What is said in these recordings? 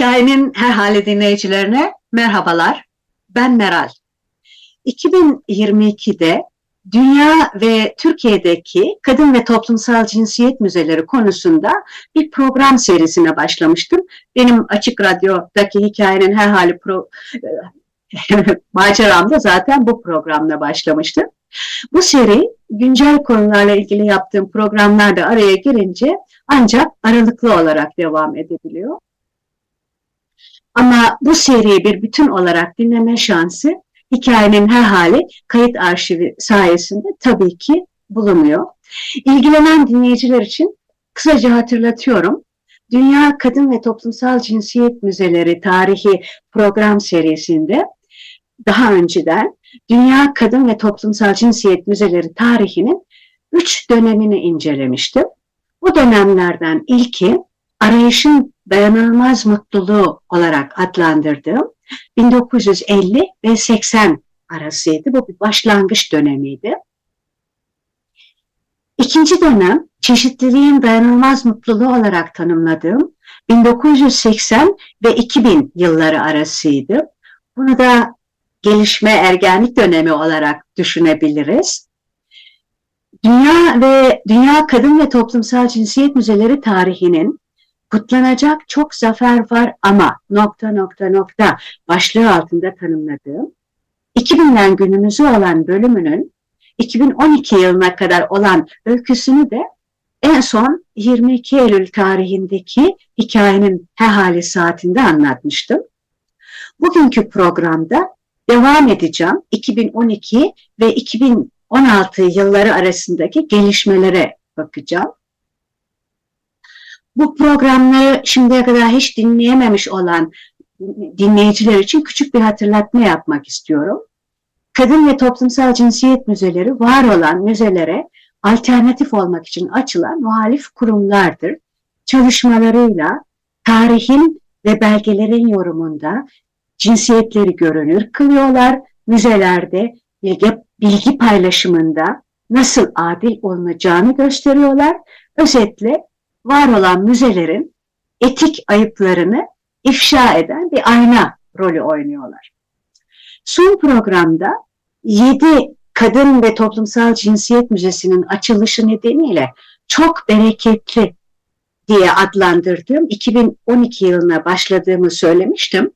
Hikayenin her hali dinleyicilerine merhabalar. Ben Meral. 2022'de dünya ve Türkiye'deki kadın ve toplumsal cinsiyet müzeleri konusunda bir program serisine başlamıştım. Benim Açık Radyo'daki hikayenin her hali pro, maceramda zaten bu programla başlamıştı. Bu seri güncel konularla ilgili yaptığım programlarda araya girince ancak aralıklı olarak devam edebiliyor. Ama bu seriyi bir bütün olarak dinleme şansı hikayenin her hali kayıt arşivi sayesinde tabii ki bulunuyor. İlgilenen dinleyiciler için kısaca hatırlatıyorum. Dünya Kadın ve Toplumsal Cinsiyet Müzeleri Tarihi program serisinde daha önceden Dünya Kadın ve Toplumsal Cinsiyet Müzeleri tarihinin üç dönemini incelemiştim. Bu dönemlerden ilki arayışın dayanılmaz mutluluğu olarak adlandırdığım 1950 ve 80 arasıydı. Bu bir başlangıç dönemiydi. İkinci dönem çeşitliliğin dayanılmaz mutluluğu olarak tanımladığım 1980 ve 2000 yılları arasıydı. Bunu da gelişme ergenlik dönemi olarak düşünebiliriz. Dünya ve Dünya Kadın ve Toplumsal Cinsiyet Müzeleri tarihinin kutlanacak çok zafer var ama nokta nokta nokta başlığı altında tanımladığım 2000'den günümüzü olan bölümünün 2012 yılına kadar olan öyküsünü de en son 22 Eylül tarihindeki hikayenin hehali saatinde anlatmıştım. Bugünkü programda devam edeceğim 2012 ve 2016 yılları arasındaki gelişmelere bakacağım. Bu programları şimdiye kadar hiç dinleyememiş olan dinleyiciler için küçük bir hatırlatma yapmak istiyorum. Kadın ve toplumsal cinsiyet müzeleri var olan müzelere alternatif olmak için açılan muhalif kurumlardır. Çalışmalarıyla tarihin ve belgelerin yorumunda cinsiyetleri görünür kılıyorlar. Müzelerde bilgi, bilgi paylaşımında nasıl adil olunacağını gösteriyorlar. Özetle var olan müzelerin etik ayıplarını ifşa eden bir ayna rolü oynuyorlar. Son programda 7 Kadın ve Toplumsal Cinsiyet Müzesi'nin açılışı nedeniyle çok bereketli diye adlandırdığım 2012 yılına başladığımı söylemiştim.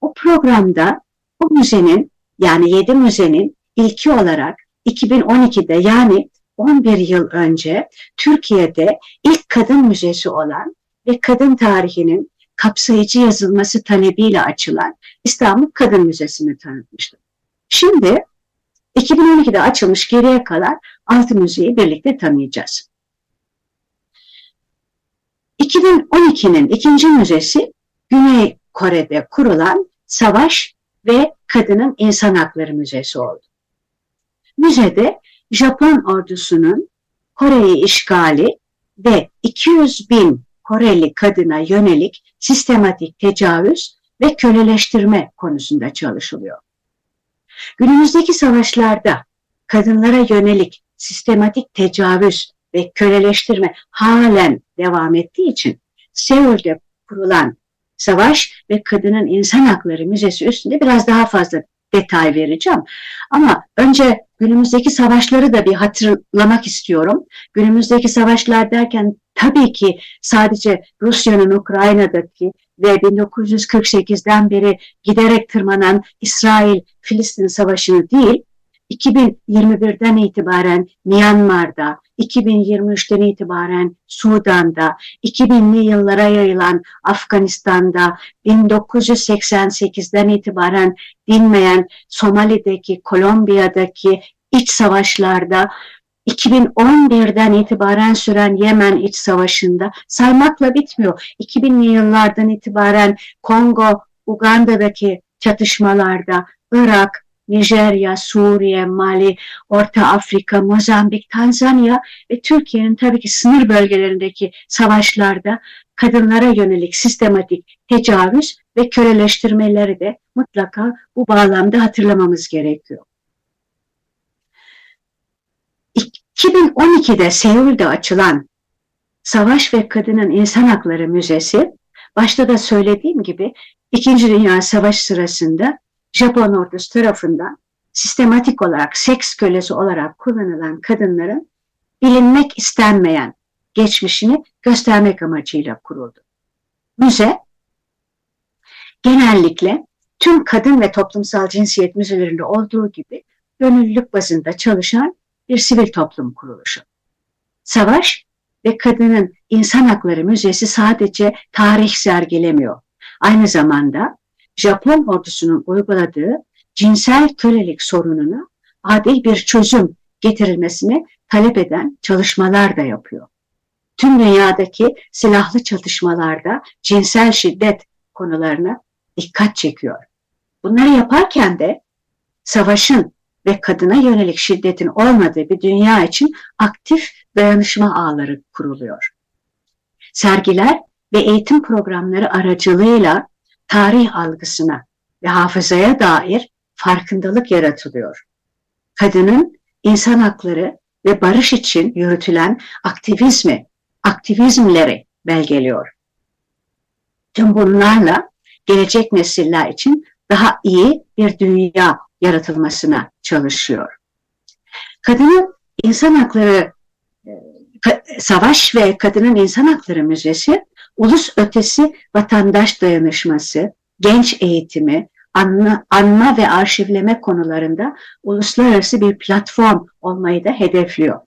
O programda o müzenin yani 7 müzenin ilki olarak 2012'de yani 11 yıl önce Türkiye'de ilk kadın müzesi olan ve kadın tarihinin kapsayıcı yazılması talebiyle açılan İstanbul Kadın Müzesi'ni tanıtmıştım. Şimdi 2012'de açılmış geriye kalan altı müzeyi birlikte tanıyacağız. 2012'nin ikinci müzesi Güney Kore'de kurulan Savaş ve Kadının İnsan Hakları Müzesi oldu. Müzede Japon ordusunun Kore'yi işgali ve 200 bin Koreli kadına yönelik sistematik tecavüz ve köleleştirme konusunda çalışılıyor. Günümüzdeki savaşlarda kadınlara yönelik sistematik tecavüz ve köleleştirme halen devam ettiği için Seul'de kurulan Savaş ve Kadının İnsan Hakları Müzesi üstünde biraz daha fazla detay vereceğim. Ama önce günümüzdeki savaşları da bir hatırlamak istiyorum. Günümüzdeki savaşlar derken tabii ki sadece Rusya'nın Ukrayna'daki ve 1948'den beri giderek tırmanan İsrail-Filistin savaşını değil, 2021'den itibaren Myanmar'da, 2023'ten itibaren Sudan'da, 2000'li yıllara yayılan Afganistan'da, 1988'den itibaren dinmeyen Somali'deki, Kolombiya'daki iç savaşlarda 2011'den itibaren süren Yemen iç savaşında saymakla bitmiyor. 2000'li yıllardan itibaren Kongo, Uganda'daki çatışmalarda, Irak, Nijerya, Suriye, Mali, Orta Afrika, Mozambik, Tanzanya ve Türkiye'nin tabii ki sınır bölgelerindeki savaşlarda kadınlara yönelik sistematik tecavüz ve köleleştirmeleri de mutlaka bu bağlamda hatırlamamız gerekiyor. 2012'de Seul'de açılan Savaş ve Kadının İnsan Hakları Müzesi, başta da söylediğim gibi İkinci Dünya Savaşı sırasında Japon ordusu tarafından sistematik olarak seks kölesi olarak kullanılan kadınların bilinmek istenmeyen geçmişini göstermek amacıyla kuruldu. Müze genellikle tüm kadın ve toplumsal cinsiyet müzelerinde olduğu gibi gönüllülük bazında çalışan bir sivil toplum kuruluşu. Savaş ve Kadının İnsan Hakları Müzesi sadece tarih sergilemiyor. Aynı zamanda Japon ordusunun uyguladığı cinsel kölelik sorununa adil bir çözüm getirilmesini talep eden çalışmalar da yapıyor. Tüm dünyadaki silahlı çatışmalarda cinsel şiddet konularına dikkat çekiyor. Bunları yaparken de savaşın ve kadına yönelik şiddetin olmadığı bir dünya için aktif dayanışma ağları kuruluyor. Sergiler ve eğitim programları aracılığıyla tarih algısına ve hafızaya dair farkındalık yaratılıyor. Kadının insan hakları ve barış için yürütülen aktivizmi, aktivizmleri belgeliyor. Tüm bunlarla gelecek nesiller için daha iyi bir dünya yaratılmasına çalışıyor. Kadının insan hakları e, Savaş ve Kadının İnsan Hakları Müzesi, ulus ötesi vatandaş dayanışması, genç eğitimi, anma, anma ve arşivleme konularında uluslararası bir platform olmayı da hedefliyor.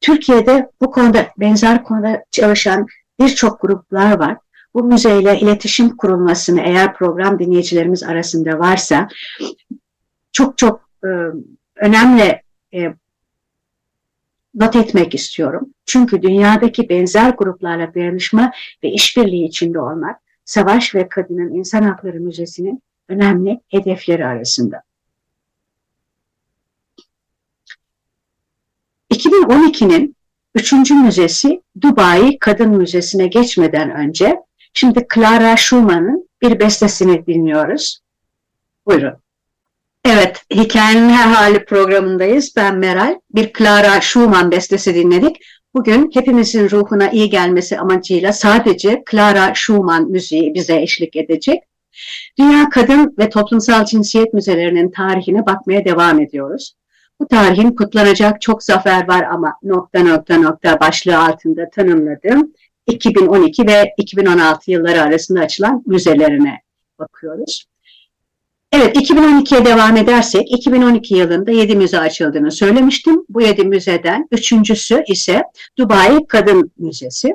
Türkiye'de bu konuda benzer konuda çalışan birçok gruplar var. Bu müzeyle iletişim kurulmasını eğer program dinleyicilerimiz arasında varsa çok çok e, önemli e, not etmek istiyorum. Çünkü dünyadaki benzer gruplarla dayanışma ve işbirliği içinde olmak, Savaş ve Kadının İnsan Hakları Müzesi'nin önemli hedefleri arasında. 2012'nin üçüncü müzesi Dubai Kadın Müzesi'ne geçmeden önce şimdi Clara Schumann'ın bir bestesini dinliyoruz. Buyurun. Evet, Hikayenin Her Hali programındayız. Ben Meral. Bir Clara Schumann bestesi dinledik. Bugün hepimizin ruhuna iyi gelmesi amacıyla sadece Clara Schumann müziği bize eşlik edecek. Dünya Kadın ve Toplumsal Cinsiyet Müzelerinin tarihine bakmaya devam ediyoruz. Bu tarihin kutlanacak çok zafer var ama nokta nokta nokta başlığı altında tanımladığım 2012 ve 2016 yılları arasında açılan müzelerine bakıyoruz. Evet 2012'ye devam edersek 2012 yılında 7 müze açıldığını söylemiştim. Bu 7 müzeden üçüncüsü ise Dubai Kadın Müzesi.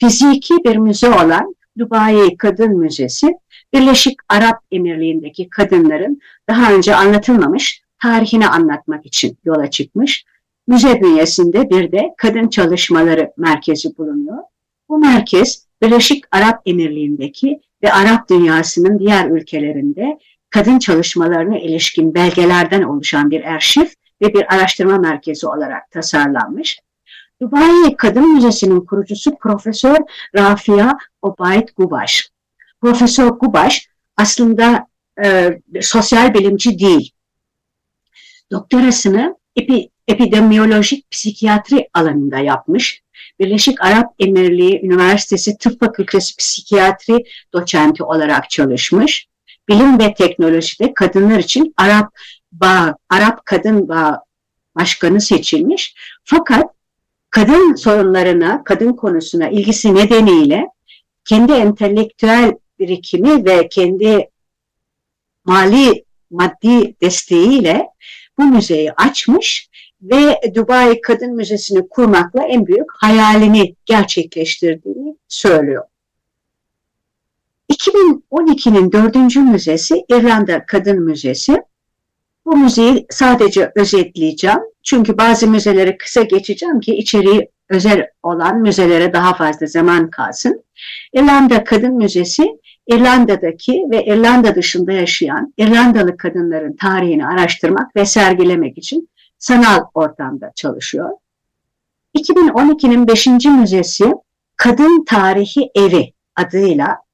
Fiziki bir müze olan Dubai Kadın Müzesi Birleşik Arap Emirliği'ndeki kadınların daha önce anlatılmamış tarihini anlatmak için yola çıkmış. Müze bünyesinde bir de Kadın Çalışmaları Merkezi bulunuyor. Bu merkez Birleşik Arap Emirliği'ndeki ve Arap dünyasının diğer ülkelerinde kadın çalışmalarına ilişkin belgelerden oluşan bir arşiv ve bir araştırma merkezi olarak tasarlanmış. Dubai Kadın Müzesi'nin kurucusu Profesör Rafia Obaid Gubaş. Profesör Gubaş aslında e, sosyal bilimci değil. Doktorasını epi, epidemiyolojik psikiyatri alanında yapmış. Birleşik Arap Emirliği Üniversitesi Tıp Fakültesi Psikiyatri doçenti olarak çalışmış bilim ve teknolojide kadınlar için Arap Bağ, Arap Kadın Bağ Başkanı seçilmiş. Fakat kadın sorunlarına, kadın konusuna ilgisi nedeniyle kendi entelektüel birikimi ve kendi mali maddi desteğiyle bu müzeyi açmış ve Dubai Kadın Müzesi'ni kurmakla en büyük hayalini gerçekleştirdiğini söylüyor. 2012'nin dördüncü müzesi İrlanda Kadın Müzesi. Bu müzeyi sadece özetleyeceğim. Çünkü bazı müzeleri kısa geçeceğim ki içeriği özel olan müzelere daha fazla zaman kalsın. İrlanda Kadın Müzesi, İrlanda'daki ve İrlanda dışında yaşayan İrlandalı kadınların tarihini araştırmak ve sergilemek için sanal ortamda çalışıyor. 2012'nin 5. müzesi Kadın Tarihi Evi adıyla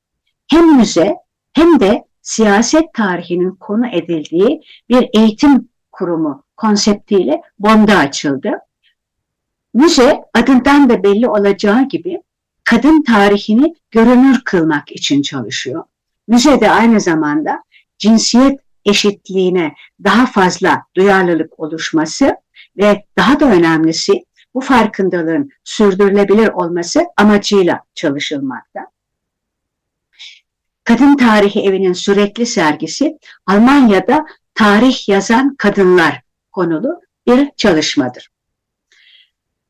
hem müze hem de siyaset tarihinin konu edildiği bir eğitim kurumu konseptiyle Bond'a açıldı. Müze adından da belli olacağı gibi kadın tarihini görünür kılmak için çalışıyor. Müze de aynı zamanda cinsiyet eşitliğine daha fazla duyarlılık oluşması ve daha da önemlisi bu farkındalığın sürdürülebilir olması amacıyla çalışılmakta. Kadın Tarihi Evi'nin sürekli sergisi Almanya'da tarih yazan kadınlar konulu bir çalışmadır.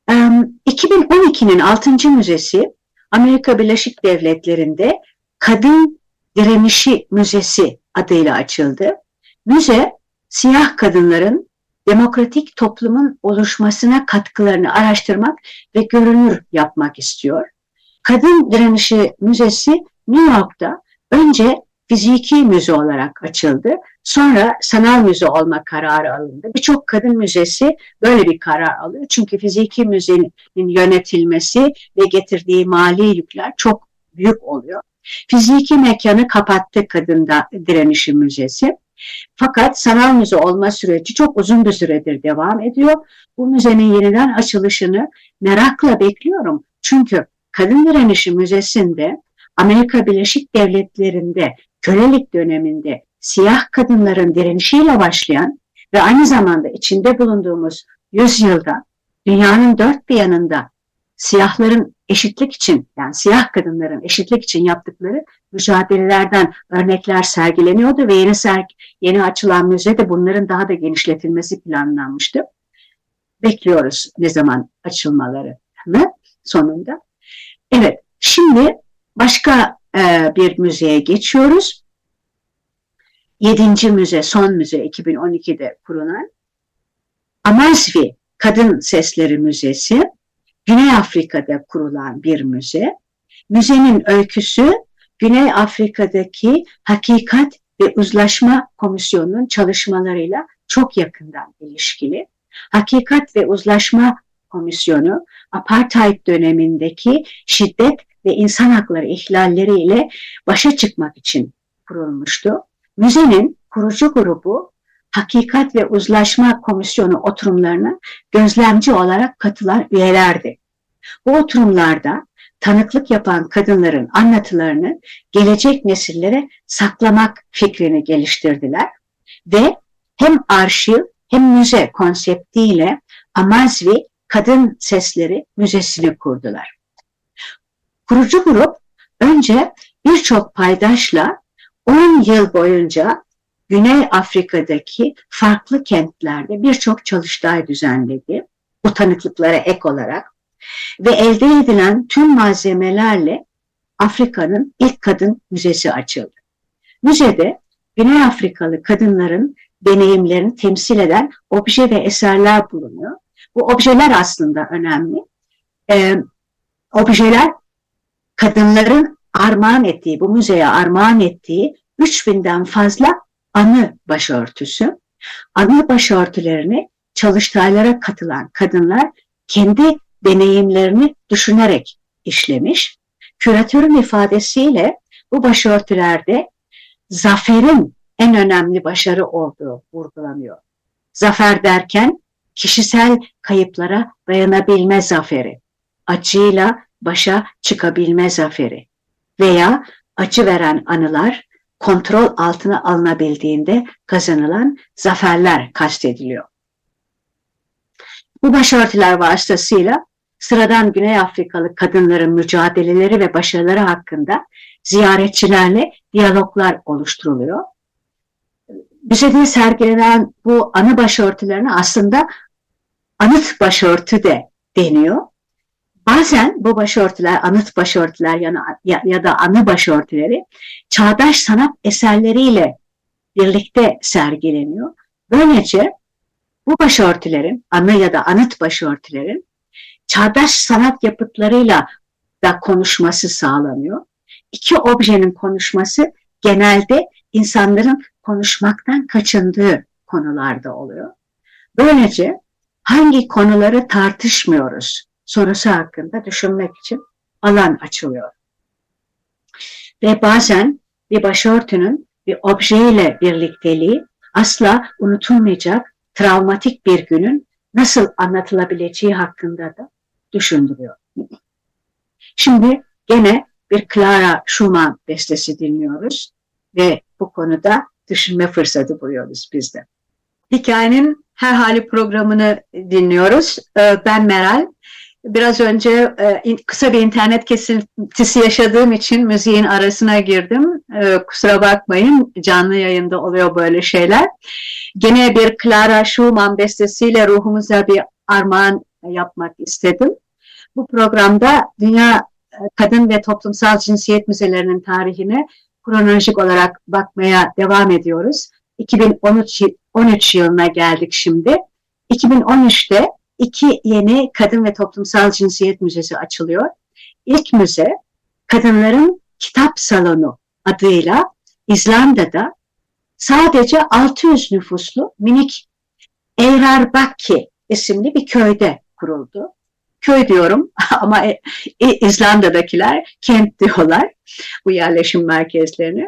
2012'nin 6. müzesi Amerika Birleşik Devletleri'nde Kadın Direnişi Müzesi adıyla açıldı. Müze, siyah kadınların demokratik toplumun oluşmasına katkılarını araştırmak ve görünür yapmak istiyor. Kadın Direnişi Müzesi New York'ta önce fiziki müze olarak açıldı. Sonra sanal müze olma kararı alındı. Birçok kadın müzesi böyle bir karar alıyor. Çünkü fiziki müzenin yönetilmesi ve getirdiği mali yükler çok büyük oluyor. Fiziki mekanı kapattı kadında direnişi müzesi. Fakat sanal müze olma süreci çok uzun bir süredir devam ediyor. Bu müzenin yeniden açılışını merakla bekliyorum. Çünkü Kadın Direnişi Müzesi'nde Amerika Birleşik Devletleri'nde kölelik döneminde siyah kadınların direnişiyle başlayan ve aynı zamanda içinde bulunduğumuz yüzyılda dünyanın dört bir yanında siyahların eşitlik için yani siyah kadınların eşitlik için yaptıkları mücadelelerden örnekler sergileniyordu ve yeni sergi, yeni açılan müzede bunların daha da genişletilmesi planlanmıştı. Bekliyoruz ne zaman açılmalarını sonunda. Evet, şimdi başka e, bir müzeye geçiyoruz. Yedinci müze, son müze 2012'de kurulan Amasvi Kadın Sesleri Müzesi, Güney Afrika'da kurulan bir müze. Müzenin öyküsü Güney Afrika'daki Hakikat ve Uzlaşma Komisyonu'nun çalışmalarıyla çok yakından ilişkili. Hakikat ve Uzlaşma Komisyonu apartheid dönemindeki şiddet ve insan hakları ihlalleriyle başa çıkmak için kurulmuştu. Müzenin kurucu grubu Hakikat ve Uzlaşma Komisyonu oturumlarına gözlemci olarak katılan üyelerdi. Bu oturumlarda tanıklık yapan kadınların anlatılarını gelecek nesillere saklamak fikrini geliştirdiler ve hem arşiv hem müze konseptiyle Amazvi Kadın Sesleri Müzesi'ni kurdular. Kurucu grup önce birçok paydaşla 10 yıl boyunca Güney Afrika'daki farklı kentlerde birçok çalıştay düzenledi. Bu tanıklıklara ek olarak ve elde edilen tüm malzemelerle Afrika'nın ilk kadın müzesi açıldı. Müzede Güney Afrikalı kadınların deneyimlerini temsil eden obje ve eserler bulunuyor. Bu objeler aslında önemli. Ee, objeler kadınların armağan ettiği, bu müzeye armağan ettiği 3000'den fazla anı başörtüsü. Anı başörtülerini çalıştaylara katılan kadınlar kendi deneyimlerini düşünerek işlemiş. Küratörün ifadesiyle bu başörtülerde zaferin en önemli başarı olduğu vurgulanıyor. Zafer derken kişisel kayıplara dayanabilme zaferi, acıyla başa çıkabilme zaferi veya acı veren anılar kontrol altına alınabildiğinde kazanılan zaferler kastediliyor. Bu başörtüler vasıtasıyla sıradan Güney Afrikalı kadınların mücadeleleri ve başarıları hakkında ziyaretçilerle diyaloglar oluşturuluyor. Müzede sergilenen bu anı başörtülerine aslında anıt başörtü de deniyor. Bazen bu başörtüler, anıt başörtüler ya, ya, da anı başörtüleri çağdaş sanat eserleriyle birlikte sergileniyor. Böylece bu başörtülerin, anı ya da anıt başörtülerin çağdaş sanat yapıtlarıyla da konuşması sağlanıyor. İki objenin konuşması genelde insanların konuşmaktan kaçındığı konularda oluyor. Böylece hangi konuları tartışmıyoruz sorusu hakkında düşünmek için alan açılıyor. Ve bazen bir başörtünün bir objeyle birlikteliği asla unutulmayacak travmatik bir günün nasıl anlatılabileceği hakkında da düşündürüyor. Şimdi gene bir Clara Schumann bestesi dinliyoruz ve bu konuda düşünme fırsatı buluyoruz biz de. Hikayenin her hali programını dinliyoruz. Ee, ben Meral. Biraz önce e, kısa bir internet kesintisi yaşadığım için müziğin arasına girdim. Ee, kusura bakmayın canlı yayında oluyor böyle şeyler. Gene bir Clara Schumann bestesiyle ruhumuza bir armağan yapmak istedim. Bu programda Dünya e, Kadın ve Toplumsal Cinsiyet Müzelerinin tarihine kronolojik olarak bakmaya devam ediyoruz. 2013 13 yılına geldik şimdi. 2013'te iki yeni Kadın ve Toplumsal Cinsiyet Müzesi açılıyor. İlk müze Kadınların Kitap Salonu adıyla İzlanda'da sadece 600 nüfuslu minik Eyrarbakki isimli bir köyde kuruldu. Köy diyorum ama e, e, İzlanda'dakiler kent diyorlar bu yerleşim merkezlerini.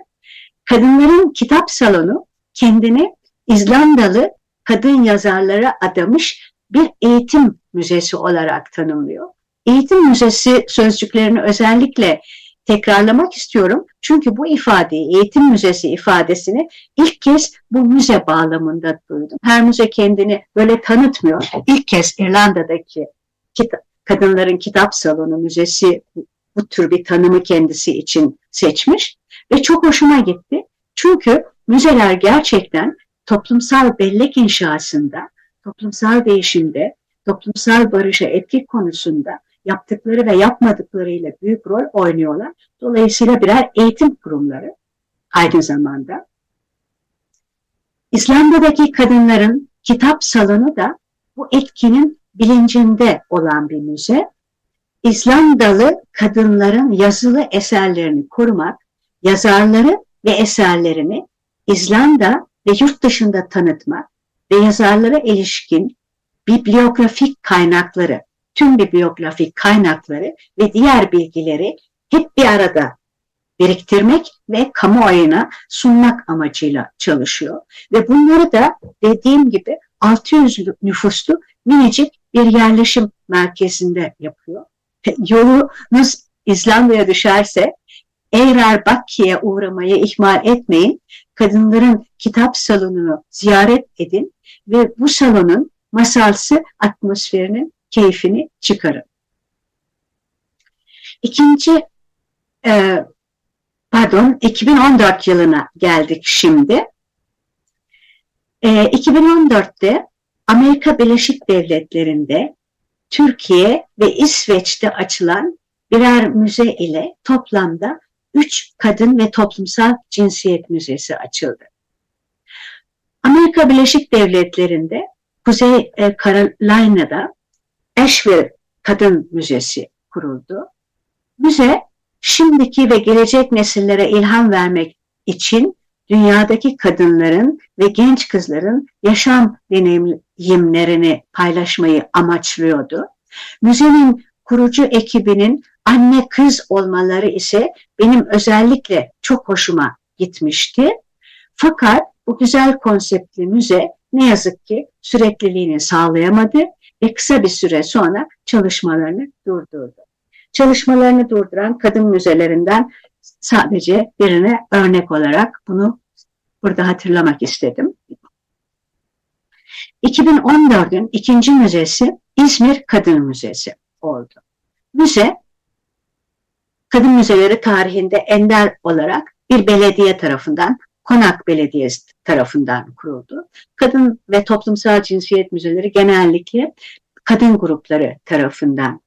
Kadınların kitap salonu kendini İzlandalı kadın yazarlara adamış bir eğitim müzesi olarak tanımlıyor. Eğitim müzesi sözcüklerini özellikle tekrarlamak istiyorum. Çünkü bu ifadeyi, eğitim müzesi ifadesini ilk kez bu müze bağlamında duydum. Her müze kendini böyle tanıtmıyor. İlk kez İrlanda'daki kita kadınların kitap salonu müzesi bu tür bir tanımı kendisi için seçmiş ve çok hoşuma gitti. Çünkü müzeler gerçekten toplumsal bellek inşasında, toplumsal değişimde, toplumsal barışa etki konusunda yaptıkları ve yapmadıklarıyla büyük rol oynuyorlar. Dolayısıyla birer eğitim kurumları aynı zamanda. İslam'daki kadınların kitap salonu da bu etkinin bilincinde olan bir müze. İzlandalı kadınların yazılı eserlerini korumak, yazarları ve eserlerini İzlanda ve yurt dışında tanıtmak ve yazarlara ilişkin bibliografik kaynakları, tüm bibliografik kaynakları ve diğer bilgileri hep bir arada biriktirmek ve kamuoyuna sunmak amacıyla çalışıyor. Ve bunları da dediğim gibi 600 nüfuslu minicik bir yerleşim merkezinde yapıyor. Yolunuz İzlanda'ya düşerse eğer Bakki'ye uğramayı ihmal etmeyin. Kadınların kitap salonunu ziyaret edin ve bu salonun masalsı atmosferinin keyfini çıkarın. İkinci, e, pardon 2014 yılına geldik şimdi. E, 2014'te Amerika Birleşik Devletleri'nde Türkiye ve İsveç'te açılan birer müze ile toplamda üç kadın ve toplumsal cinsiyet müzesi açıldı. Amerika Birleşik Devletleri'nde Kuzey e, Carolina'da Asheville Kadın Müzesi kuruldu. Müze şimdiki ve gelecek nesillere ilham vermek için dünyadaki kadınların ve genç kızların yaşam deneyimlerini paylaşmayı amaçlıyordu. Müzenin kurucu ekibinin anne kız olmaları ise benim özellikle çok hoşuma gitmişti. Fakat bu güzel konseptli müze ne yazık ki sürekliliğini sağlayamadı ve kısa bir süre sonra çalışmalarını durdurdu. Çalışmalarını durduran kadın müzelerinden sadece birine örnek olarak bunu burada hatırlamak istedim. 2014'ün ikinci müzesi İzmir Kadın Müzesi oldu. Müze, kadın müzeleri tarihinde ender olarak bir belediye tarafından, Konak Belediyesi tarafından kuruldu. Kadın ve toplumsal cinsiyet müzeleri genellikle kadın grupları tarafından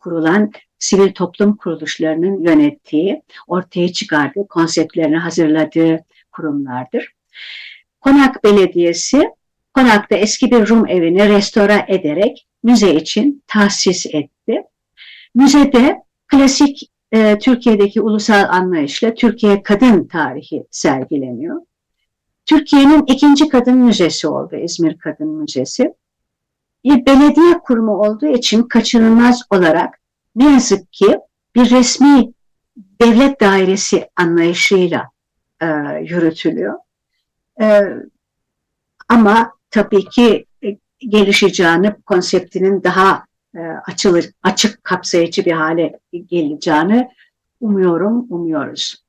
kurulan sivil toplum kuruluşlarının yönettiği, ortaya çıkardığı, konseptlerini hazırladığı kurumlardır. Konak Belediyesi konakta eski bir Rum evini restore ederek müze için tahsis etti. Müzede klasik e, Türkiye'deki ulusal anlayışla Türkiye kadın tarihi sergileniyor. Türkiye'nin ikinci kadın müzesi oldu İzmir Kadın Müzesi. Bir belediye kurumu olduğu için kaçınılmaz olarak ne yazık ki bir resmi devlet dairesi anlayışıyla e, yürütülüyor. E, ama tabii ki e, gelişeceğini, konseptinin daha e, açılır, açık kapsayıcı bir hale geleceğini umuyorum, umuyoruz.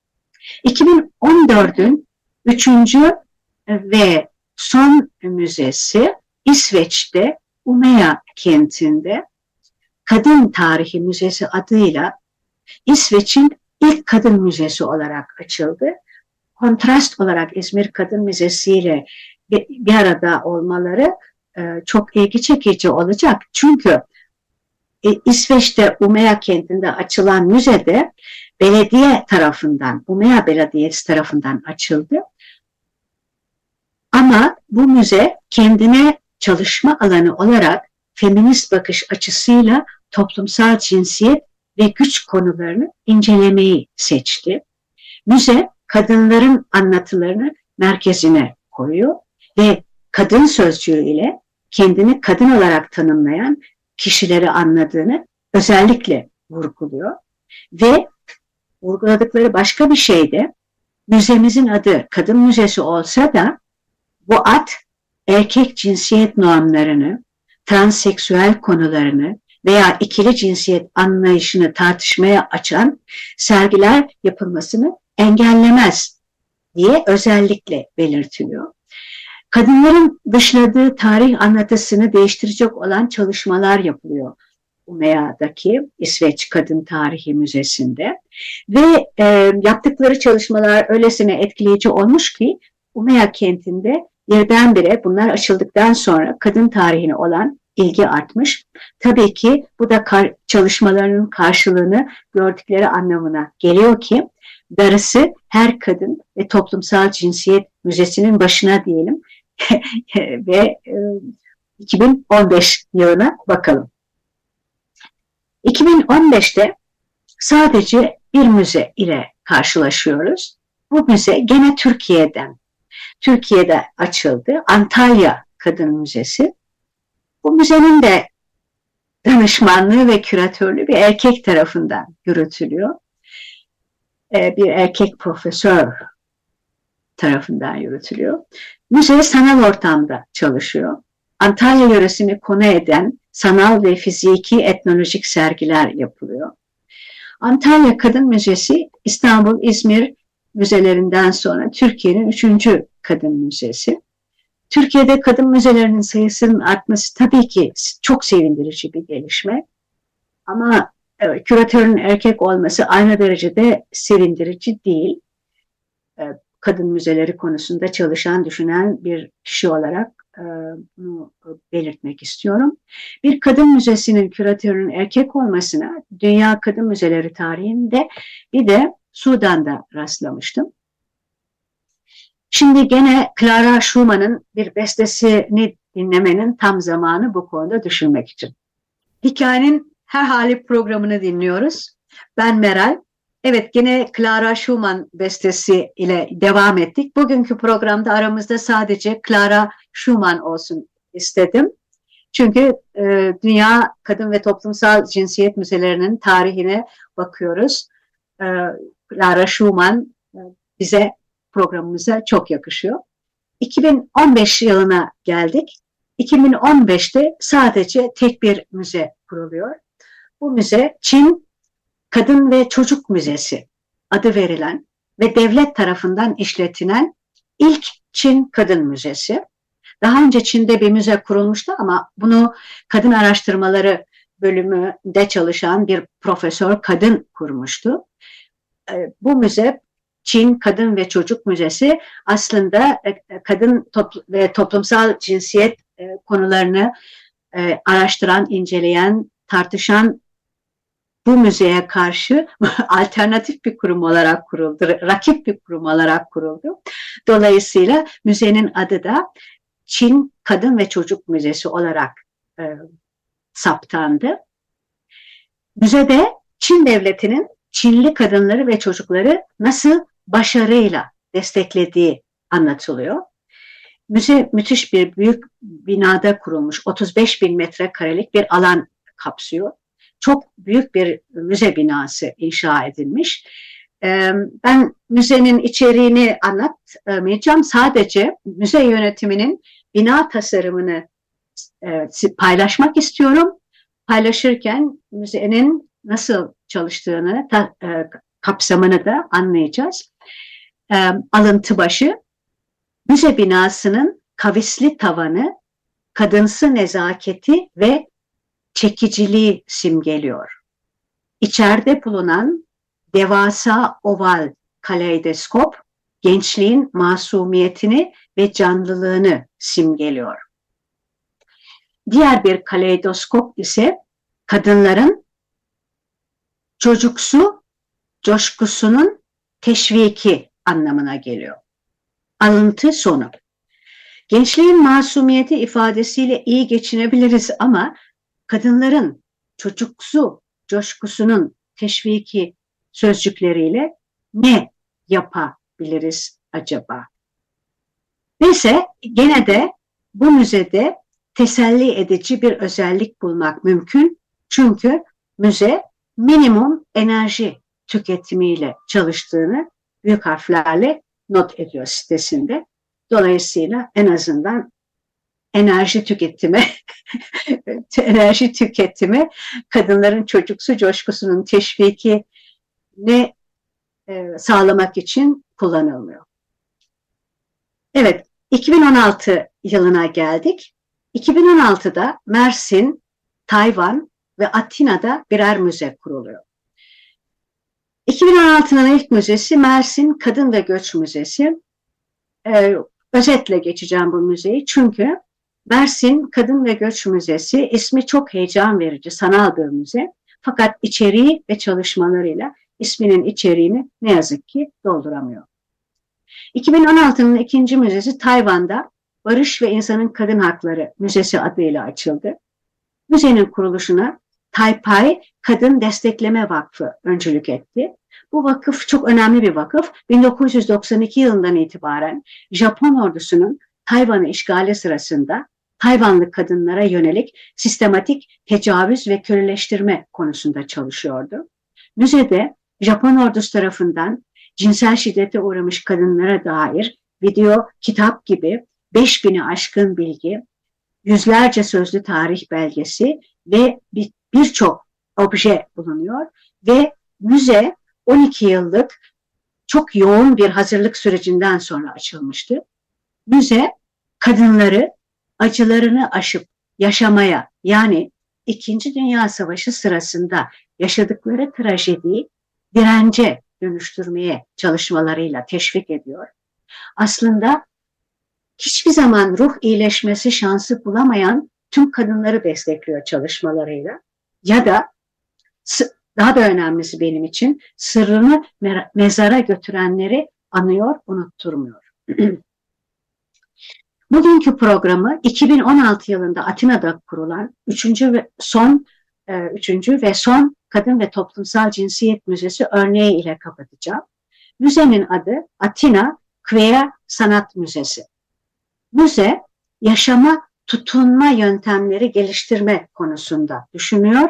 2014'ün üçüncü ve son müzesi İsveç'te Umeå kentinde Kadın Tarihi Müzesi adıyla İsveç'in ilk kadın müzesi olarak açıldı. Kontrast olarak İzmir Kadın Müzesi ile bir arada olmaları e, çok ilgi çekici olacak. Çünkü e, İsveç'te Umeå kentinde açılan müzede belediye tarafından, Umeå Belediyesi tarafından açıldı. Ama bu müze kendine çalışma alanı olarak feminist bakış açısıyla toplumsal cinsiyet ve güç konularını incelemeyi seçti. Müze kadınların anlatılarını merkezine koyuyor ve kadın sözcüğü ile kendini kadın olarak tanımlayan kişileri anladığını özellikle vurguluyor. Ve vurguladıkları başka bir şey de müzemizin adı kadın müzesi olsa da bu ad erkek cinsiyet normlarını, transseksüel konularını veya ikili cinsiyet anlayışını tartışmaya açan sergiler yapılmasını engellemez diye özellikle belirtiliyor. Kadınların dışladığı tarih anlatısını değiştirecek olan çalışmalar yapılıyor. Umea'daki İsveç Kadın Tarihi Müzesi'nde ve e, yaptıkları çalışmalar öylesine etkileyici olmuş ki Umea kentinde birdenbire bunlar açıldıktan sonra kadın tarihine olan ilgi artmış. Tabii ki bu da kar, çalışmalarının karşılığını gördükleri anlamına geliyor ki darısı her kadın ve toplumsal cinsiyet müzesinin başına diyelim ve e, 2015 yılına bakalım. 2015'te sadece bir müze ile karşılaşıyoruz. Bu müze gene Türkiye'den. Türkiye'de açıldı. Antalya Kadın Müzesi. Bu müzenin de danışmanlığı ve küratörlüğü bir erkek tarafından yürütülüyor. Ee, bir erkek profesör tarafından yürütülüyor. Müze sanal ortamda çalışıyor. Antalya yöresini konu eden sanal ve fiziki etnolojik sergiler yapılıyor. Antalya Kadın Müzesi İstanbul, İzmir müzelerinden sonra Türkiye'nin üçüncü kadın müzesi. Türkiye'de kadın müzelerinin sayısının artması tabii ki çok sevindirici bir gelişme. Ama küratörün erkek olması aynı derecede sevindirici değil. Kadın müzeleri konusunda çalışan, düşünen bir kişi olarak e, bunu belirtmek istiyorum. Bir kadın müzesinin küratörünün erkek olmasına Dünya Kadın Müzeleri tarihinde bir de Sudan'da rastlamıştım. Şimdi gene Clara Schumann'ın bir bestesini dinlemenin tam zamanı bu konuda düşünmek için. Hikayenin her hali programını dinliyoruz. Ben Meral. Evet gene Clara Schumann bestesi ile devam ettik. Bugünkü programda aramızda sadece Clara Schumann olsun istedim. Çünkü e, Dünya Kadın ve Toplumsal Cinsiyet Müzelerinin tarihine bakıyoruz. E, Clara Schumann e, bize programımıza çok yakışıyor. 2015 yılına geldik. 2015'te sadece tek bir müze kuruluyor. Bu müze Çin Kadın ve Çocuk Müzesi adı verilen ve devlet tarafından işletilen ilk Çin Kadın Müzesi. Daha önce Çin'de bir müze kurulmuştu ama bunu kadın araştırmaları bölümünde çalışan bir profesör kadın kurmuştu. Ee, bu müze Çin Kadın ve Çocuk Müzesi aslında e, kadın ve toplumsal cinsiyet e, konularını e, araştıran, inceleyen, tartışan bu müzeye karşı alternatif bir kurum olarak kuruldu, rakip bir kurum olarak kuruldu. Dolayısıyla müzenin adı da Çin Kadın ve Çocuk Müzesi olarak e, saptandı. Müzede Çin devletinin Çinli kadınları ve çocukları nasıl başarıyla desteklediği anlatılıyor. Müze müthiş bir büyük binada kurulmuş 35 bin metrekarelik bir alan kapsıyor. Çok büyük bir müze binası inşa edilmiş. Ben müzenin içeriğini anlatmayacağım. Sadece müze yönetiminin bina tasarımını paylaşmak istiyorum. Paylaşırken müzenin nasıl çalıştığını, kapsamını da anlayacağız. Alıntı başı, müze binasının kavisli tavanı, kadınsı nezaketi ve çekiciliği simgeliyor. İçeride bulunan devasa oval kaleidoskop gençliğin masumiyetini ve canlılığını simgeliyor. Diğer bir kaleidoskop ise kadınların çocuksu coşkusunun teşviki anlamına geliyor. Alıntı sonu. Gençliğin masumiyeti ifadesiyle iyi geçinebiliriz ama kadınların çocuksu coşkusunun teşviki sözcükleriyle ne yapabiliriz acaba? Neyse gene de bu müzede teselli edici bir özellik bulmak mümkün. Çünkü müze minimum enerji tüketimiyle çalıştığını büyük harflerle not ediyor sitesinde. Dolayısıyla en azından enerji tüketimi enerji tüketimi kadınların çocuksu coşkusunun teşviki ne e, sağlamak için kullanılmıyor. Evet, 2016 yılına geldik. 2016'da Mersin, Tayvan ve Atina'da birer müze kuruluyor. 2016'nın ilk müzesi Mersin Kadın ve Göç Müzesi. Ee, özetle geçeceğim bu müzeyi çünkü Mersin Kadın ve Göç Müzesi ismi çok heyecan verici, sanal bir müze. Fakat içeriği ve çalışmalarıyla isminin içeriğini ne yazık ki dolduramıyor. 2016'nın ikinci müzesi Tayvan'da Barış ve İnsanın Kadın Hakları Müzesi adıyla açıldı. Müzenin kuruluşuna Taipei Kadın Destekleme Vakfı öncülük etti. Bu vakıf çok önemli bir vakıf. 1992 yılından itibaren Japon ordusunun Tayvan'ı işgali sırasında Tayvanlı kadınlara yönelik sistematik tecavüz ve köleleştirme konusunda çalışıyordu. Müzede Japon ordusu tarafından cinsel şiddete uğramış kadınlara dair video, kitap gibi 5000'i aşkın bilgi, yüzlerce sözlü tarih belgesi ve birçok obje bulunuyor ve müze 12 yıllık çok yoğun bir hazırlık sürecinden sonra açılmıştı. Müze kadınları acılarını aşıp yaşamaya yani İkinci Dünya Savaşı sırasında yaşadıkları trajediyi dirence dönüştürmeye çalışmalarıyla teşvik ediyor. Aslında hiçbir zaman ruh iyileşmesi şansı bulamayan tüm kadınları destekliyor çalışmalarıyla. Ya da daha da önemlisi benim için sırrını mezara götürenleri anıyor, unutturmuyor. Bugünkü programı 2016 yılında Atina'da kurulan 3. ve son 3. E, ve son Kadın ve Toplumsal Cinsiyet Müzesi örneği ile kapatacağım. Müzenin adı Atina Queer Sanat Müzesi. Müze yaşama tutunma yöntemleri geliştirme konusunda düşünüyor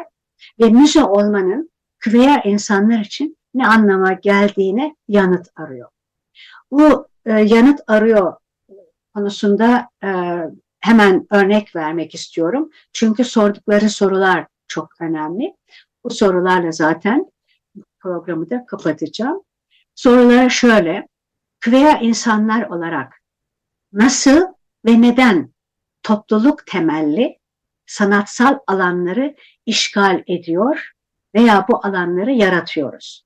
ve müze olmanın queer insanlar için ne anlama geldiğine yanıt arıyor. Bu e, yanıt arıyor konusunda e, hemen örnek vermek istiyorum. Çünkü sordukları sorular çok önemli. Bu sorularla zaten programı da kapatacağım. Sorular şöyle. Queer insanlar olarak nasıl ve neden topluluk temelli sanatsal alanları işgal ediyor veya bu alanları yaratıyoruz?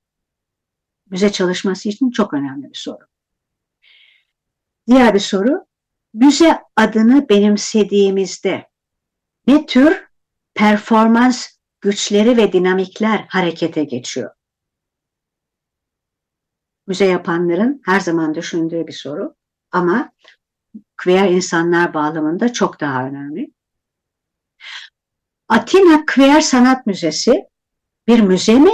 Müze çalışması için çok önemli bir soru. Diğer bir soru, müze adını benimsediğimizde ne tür performans güçleri ve dinamikler harekete geçiyor? Müze yapanların her zaman düşündüğü bir soru ama queer insanlar bağlamında çok daha önemli. Atina Queer Sanat Müzesi bir müze mi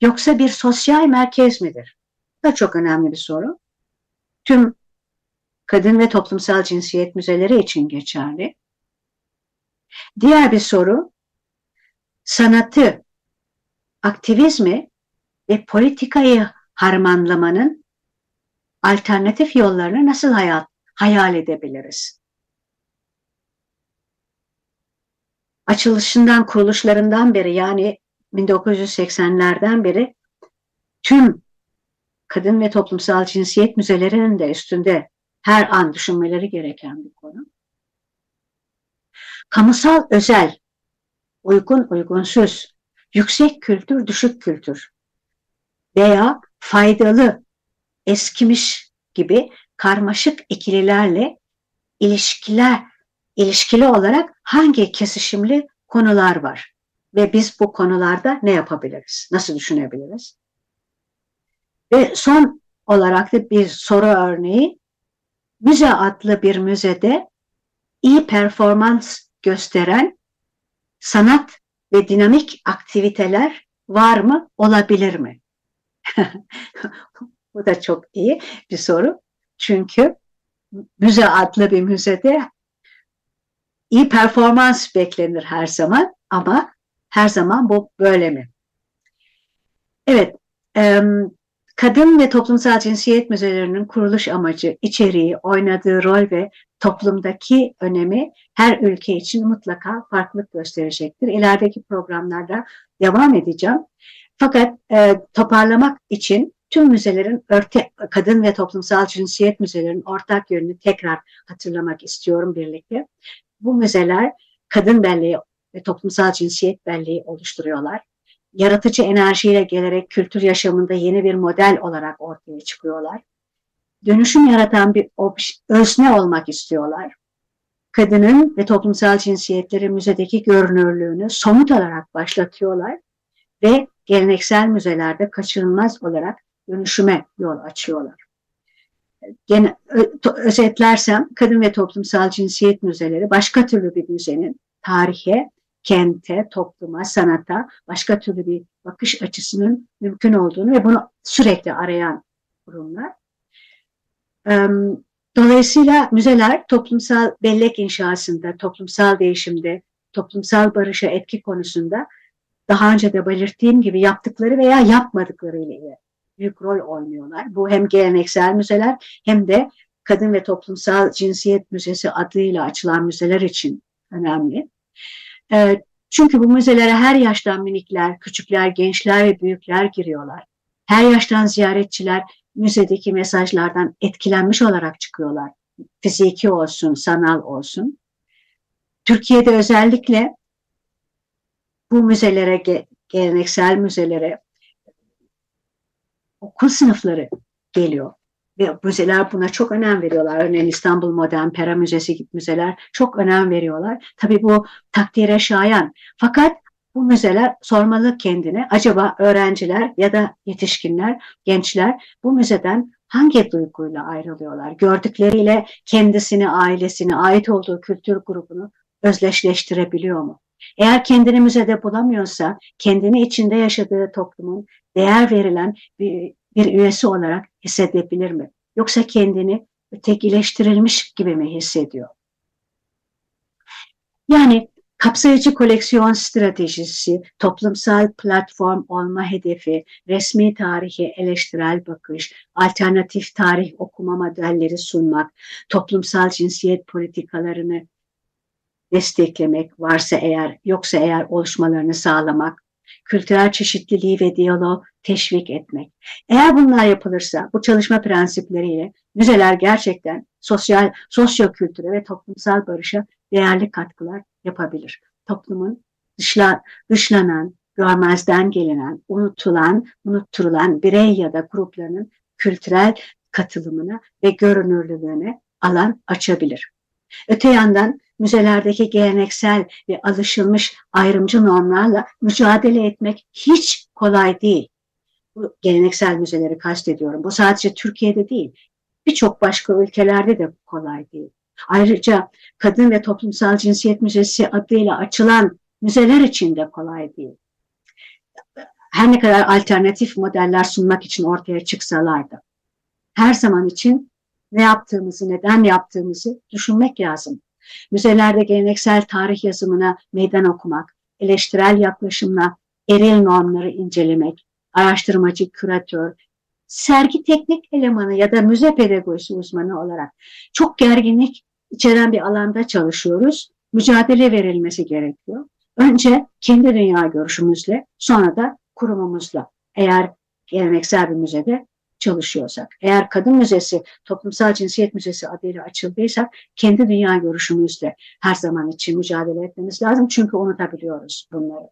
yoksa bir sosyal merkez midir? Da çok önemli bir soru. Tüm kadın ve toplumsal cinsiyet müzeleri için geçerli. Diğer bir soru, sanatı, aktivizmi ve politikayı harmanlamanın alternatif yollarını nasıl hayat, hayal edebiliriz? Açılışından, kuruluşlarından beri yani 1980'lerden beri tüm kadın ve toplumsal cinsiyet müzelerinin de üstünde her an düşünmeleri gereken bir konu. Kamusal özel, uygun uygunsuz, yüksek kültür düşük kültür veya faydalı eskimiş gibi karmaşık ikililerle ilişkiler ilişkili olarak hangi kesişimli konular var ve biz bu konularda ne yapabiliriz? Nasıl düşünebiliriz? Ve son olarak da bir soru örneği müze adlı bir müzede iyi performans gösteren sanat ve dinamik aktiviteler var mı, olabilir mi? Bu da çok iyi bir soru. Çünkü müze adlı bir müzede iyi performans beklenir her zaman ama her zaman bu böyle mi? Evet, kadın ve toplumsal cinsiyet müzelerinin kuruluş amacı, içeriği, oynadığı rol ve toplumdaki önemi her ülke için mutlaka farklılık gösterecektir. İlerideki programlarda devam edeceğim. Fakat e, toparlamak için tüm müzelerin örte, kadın ve toplumsal cinsiyet müzelerinin ortak yönünü tekrar hatırlamak istiyorum birlikte. Bu müzeler kadın belleği ve toplumsal cinsiyet belleği oluşturuyorlar. Yaratıcı enerjiyle gelerek kültür yaşamında yeni bir model olarak ortaya çıkıyorlar. Dönüşüm yaratan bir özne olmak istiyorlar. Kadının ve toplumsal cinsiyetleri müzedeki görünürlüğünü somut olarak başlatıyorlar ve geleneksel müzelerde kaçınılmaz olarak dönüşüme yol açıyorlar. Gene, özetlersem kadın ve toplumsal cinsiyet müzeleri başka türlü bir müzenin tarihe, kente, topluma, sanata başka türlü bir bakış açısının mümkün olduğunu ve bunu sürekli arayan kurumlar. Dolayısıyla müzeler toplumsal bellek inşasında, toplumsal değişimde, toplumsal barışa etki konusunda daha önce de belirttiğim gibi yaptıkları veya yapmadıkları ile büyük rol oynuyorlar. Bu hem geleneksel müzeler hem de Kadın ve Toplumsal Cinsiyet Müzesi adıyla açılan müzeler için önemli. Ee, çünkü bu müzelere her yaştan minikler, küçükler, gençler ve büyükler giriyorlar. Her yaştan ziyaretçiler müzedeki mesajlardan etkilenmiş olarak çıkıyorlar. Fiziki olsun, sanal olsun. Türkiye'de özellikle bu müzelere, geleneksel müzelere okul sınıfları geliyor. Ve müzeler buna çok önem veriyorlar. Örneğin İstanbul Modern Pera Müzesi gibi müzeler çok önem veriyorlar. Tabii bu takdire şayan. Fakat bu müzeler sormalı kendine acaba öğrenciler ya da yetişkinler, gençler bu müzeden hangi duyguyla ayrılıyorlar? Gördükleriyle kendisini, ailesini, ait olduğu kültür grubunu özleşleştirebiliyor mu? Eğer kendini müzede bulamıyorsa, kendini içinde yaşadığı toplumun değer verilen bir, bir üyesi olarak hissedebilir mi? Yoksa kendini ötekileştirilmiş gibi mi hissediyor? Yani kapsayıcı koleksiyon stratejisi, toplumsal platform olma hedefi, resmi tarihi eleştirel bakış, alternatif tarih okuma modelleri sunmak, toplumsal cinsiyet politikalarını desteklemek varsa eğer, yoksa eğer oluşmalarını sağlamak, kültürel çeşitliliği ve diyaloğu teşvik etmek. Eğer bunlar yapılırsa bu çalışma prensipleriyle müzeler gerçekten sosyal, sosyokültüre ve toplumsal barışa değerli katkılar yapabilir. Toplumun dışla, dışlanan, görmezden gelinen, unutulan, unutturulan birey ya da gruplarının kültürel katılımına ve görünürlülüğüne alan açabilir. Öte yandan müzelerdeki geleneksel ve alışılmış ayrımcı normlarla mücadele etmek hiç kolay değil. Bu geleneksel müzeleri kastediyorum. Bu sadece Türkiye'de değil, birçok başka ülkelerde de kolay değil. Ayrıca Kadın ve Toplumsal Cinsiyet Müzesi adıyla açılan müzeler için de kolay değil. Her ne kadar alternatif modeller sunmak için ortaya çıksalar da her zaman için ne yaptığımızı, neden yaptığımızı düşünmek lazım. Müzelerde geleneksel tarih yazımına meydan okumak, eleştirel yaklaşımla eril normları incelemek, araştırmacı, küratör, sergi teknik elemanı ya da müze pedagojisi uzmanı olarak çok gerginlik içeren bir alanda çalışıyoruz. Mücadele verilmesi gerekiyor. Önce kendi dünya görüşümüzle, sonra da kurumumuzla. Eğer geleneksel bir müzede çalışıyorsak, eğer kadın müzesi, toplumsal cinsiyet müzesi adıyla açıldıysa kendi dünya görüşümüzle her zaman için mücadele etmemiz lazım. Çünkü unutabiliyoruz bunları.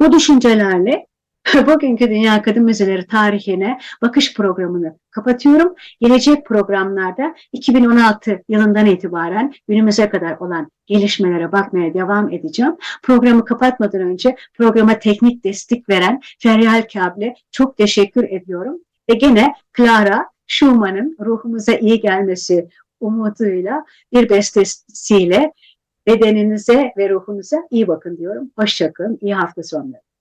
Bu düşüncelerle bugünkü Dünya Kadın Müzeleri tarihine bakış programını kapatıyorum. Gelecek programlarda 2016 yılından itibaren günümüze kadar olan gelişmelere bakmaya devam edeceğim. Programı kapatmadan önce programa teknik destek veren Feryal Kabil'e çok teşekkür ediyorum. Ve gene Clara Schumann'ın ruhumuza iyi gelmesi umuduyla bir bestesiyle bedeninize ve ruhunuza iyi bakın diyorum. Hoşçakalın, iyi hafta sonları.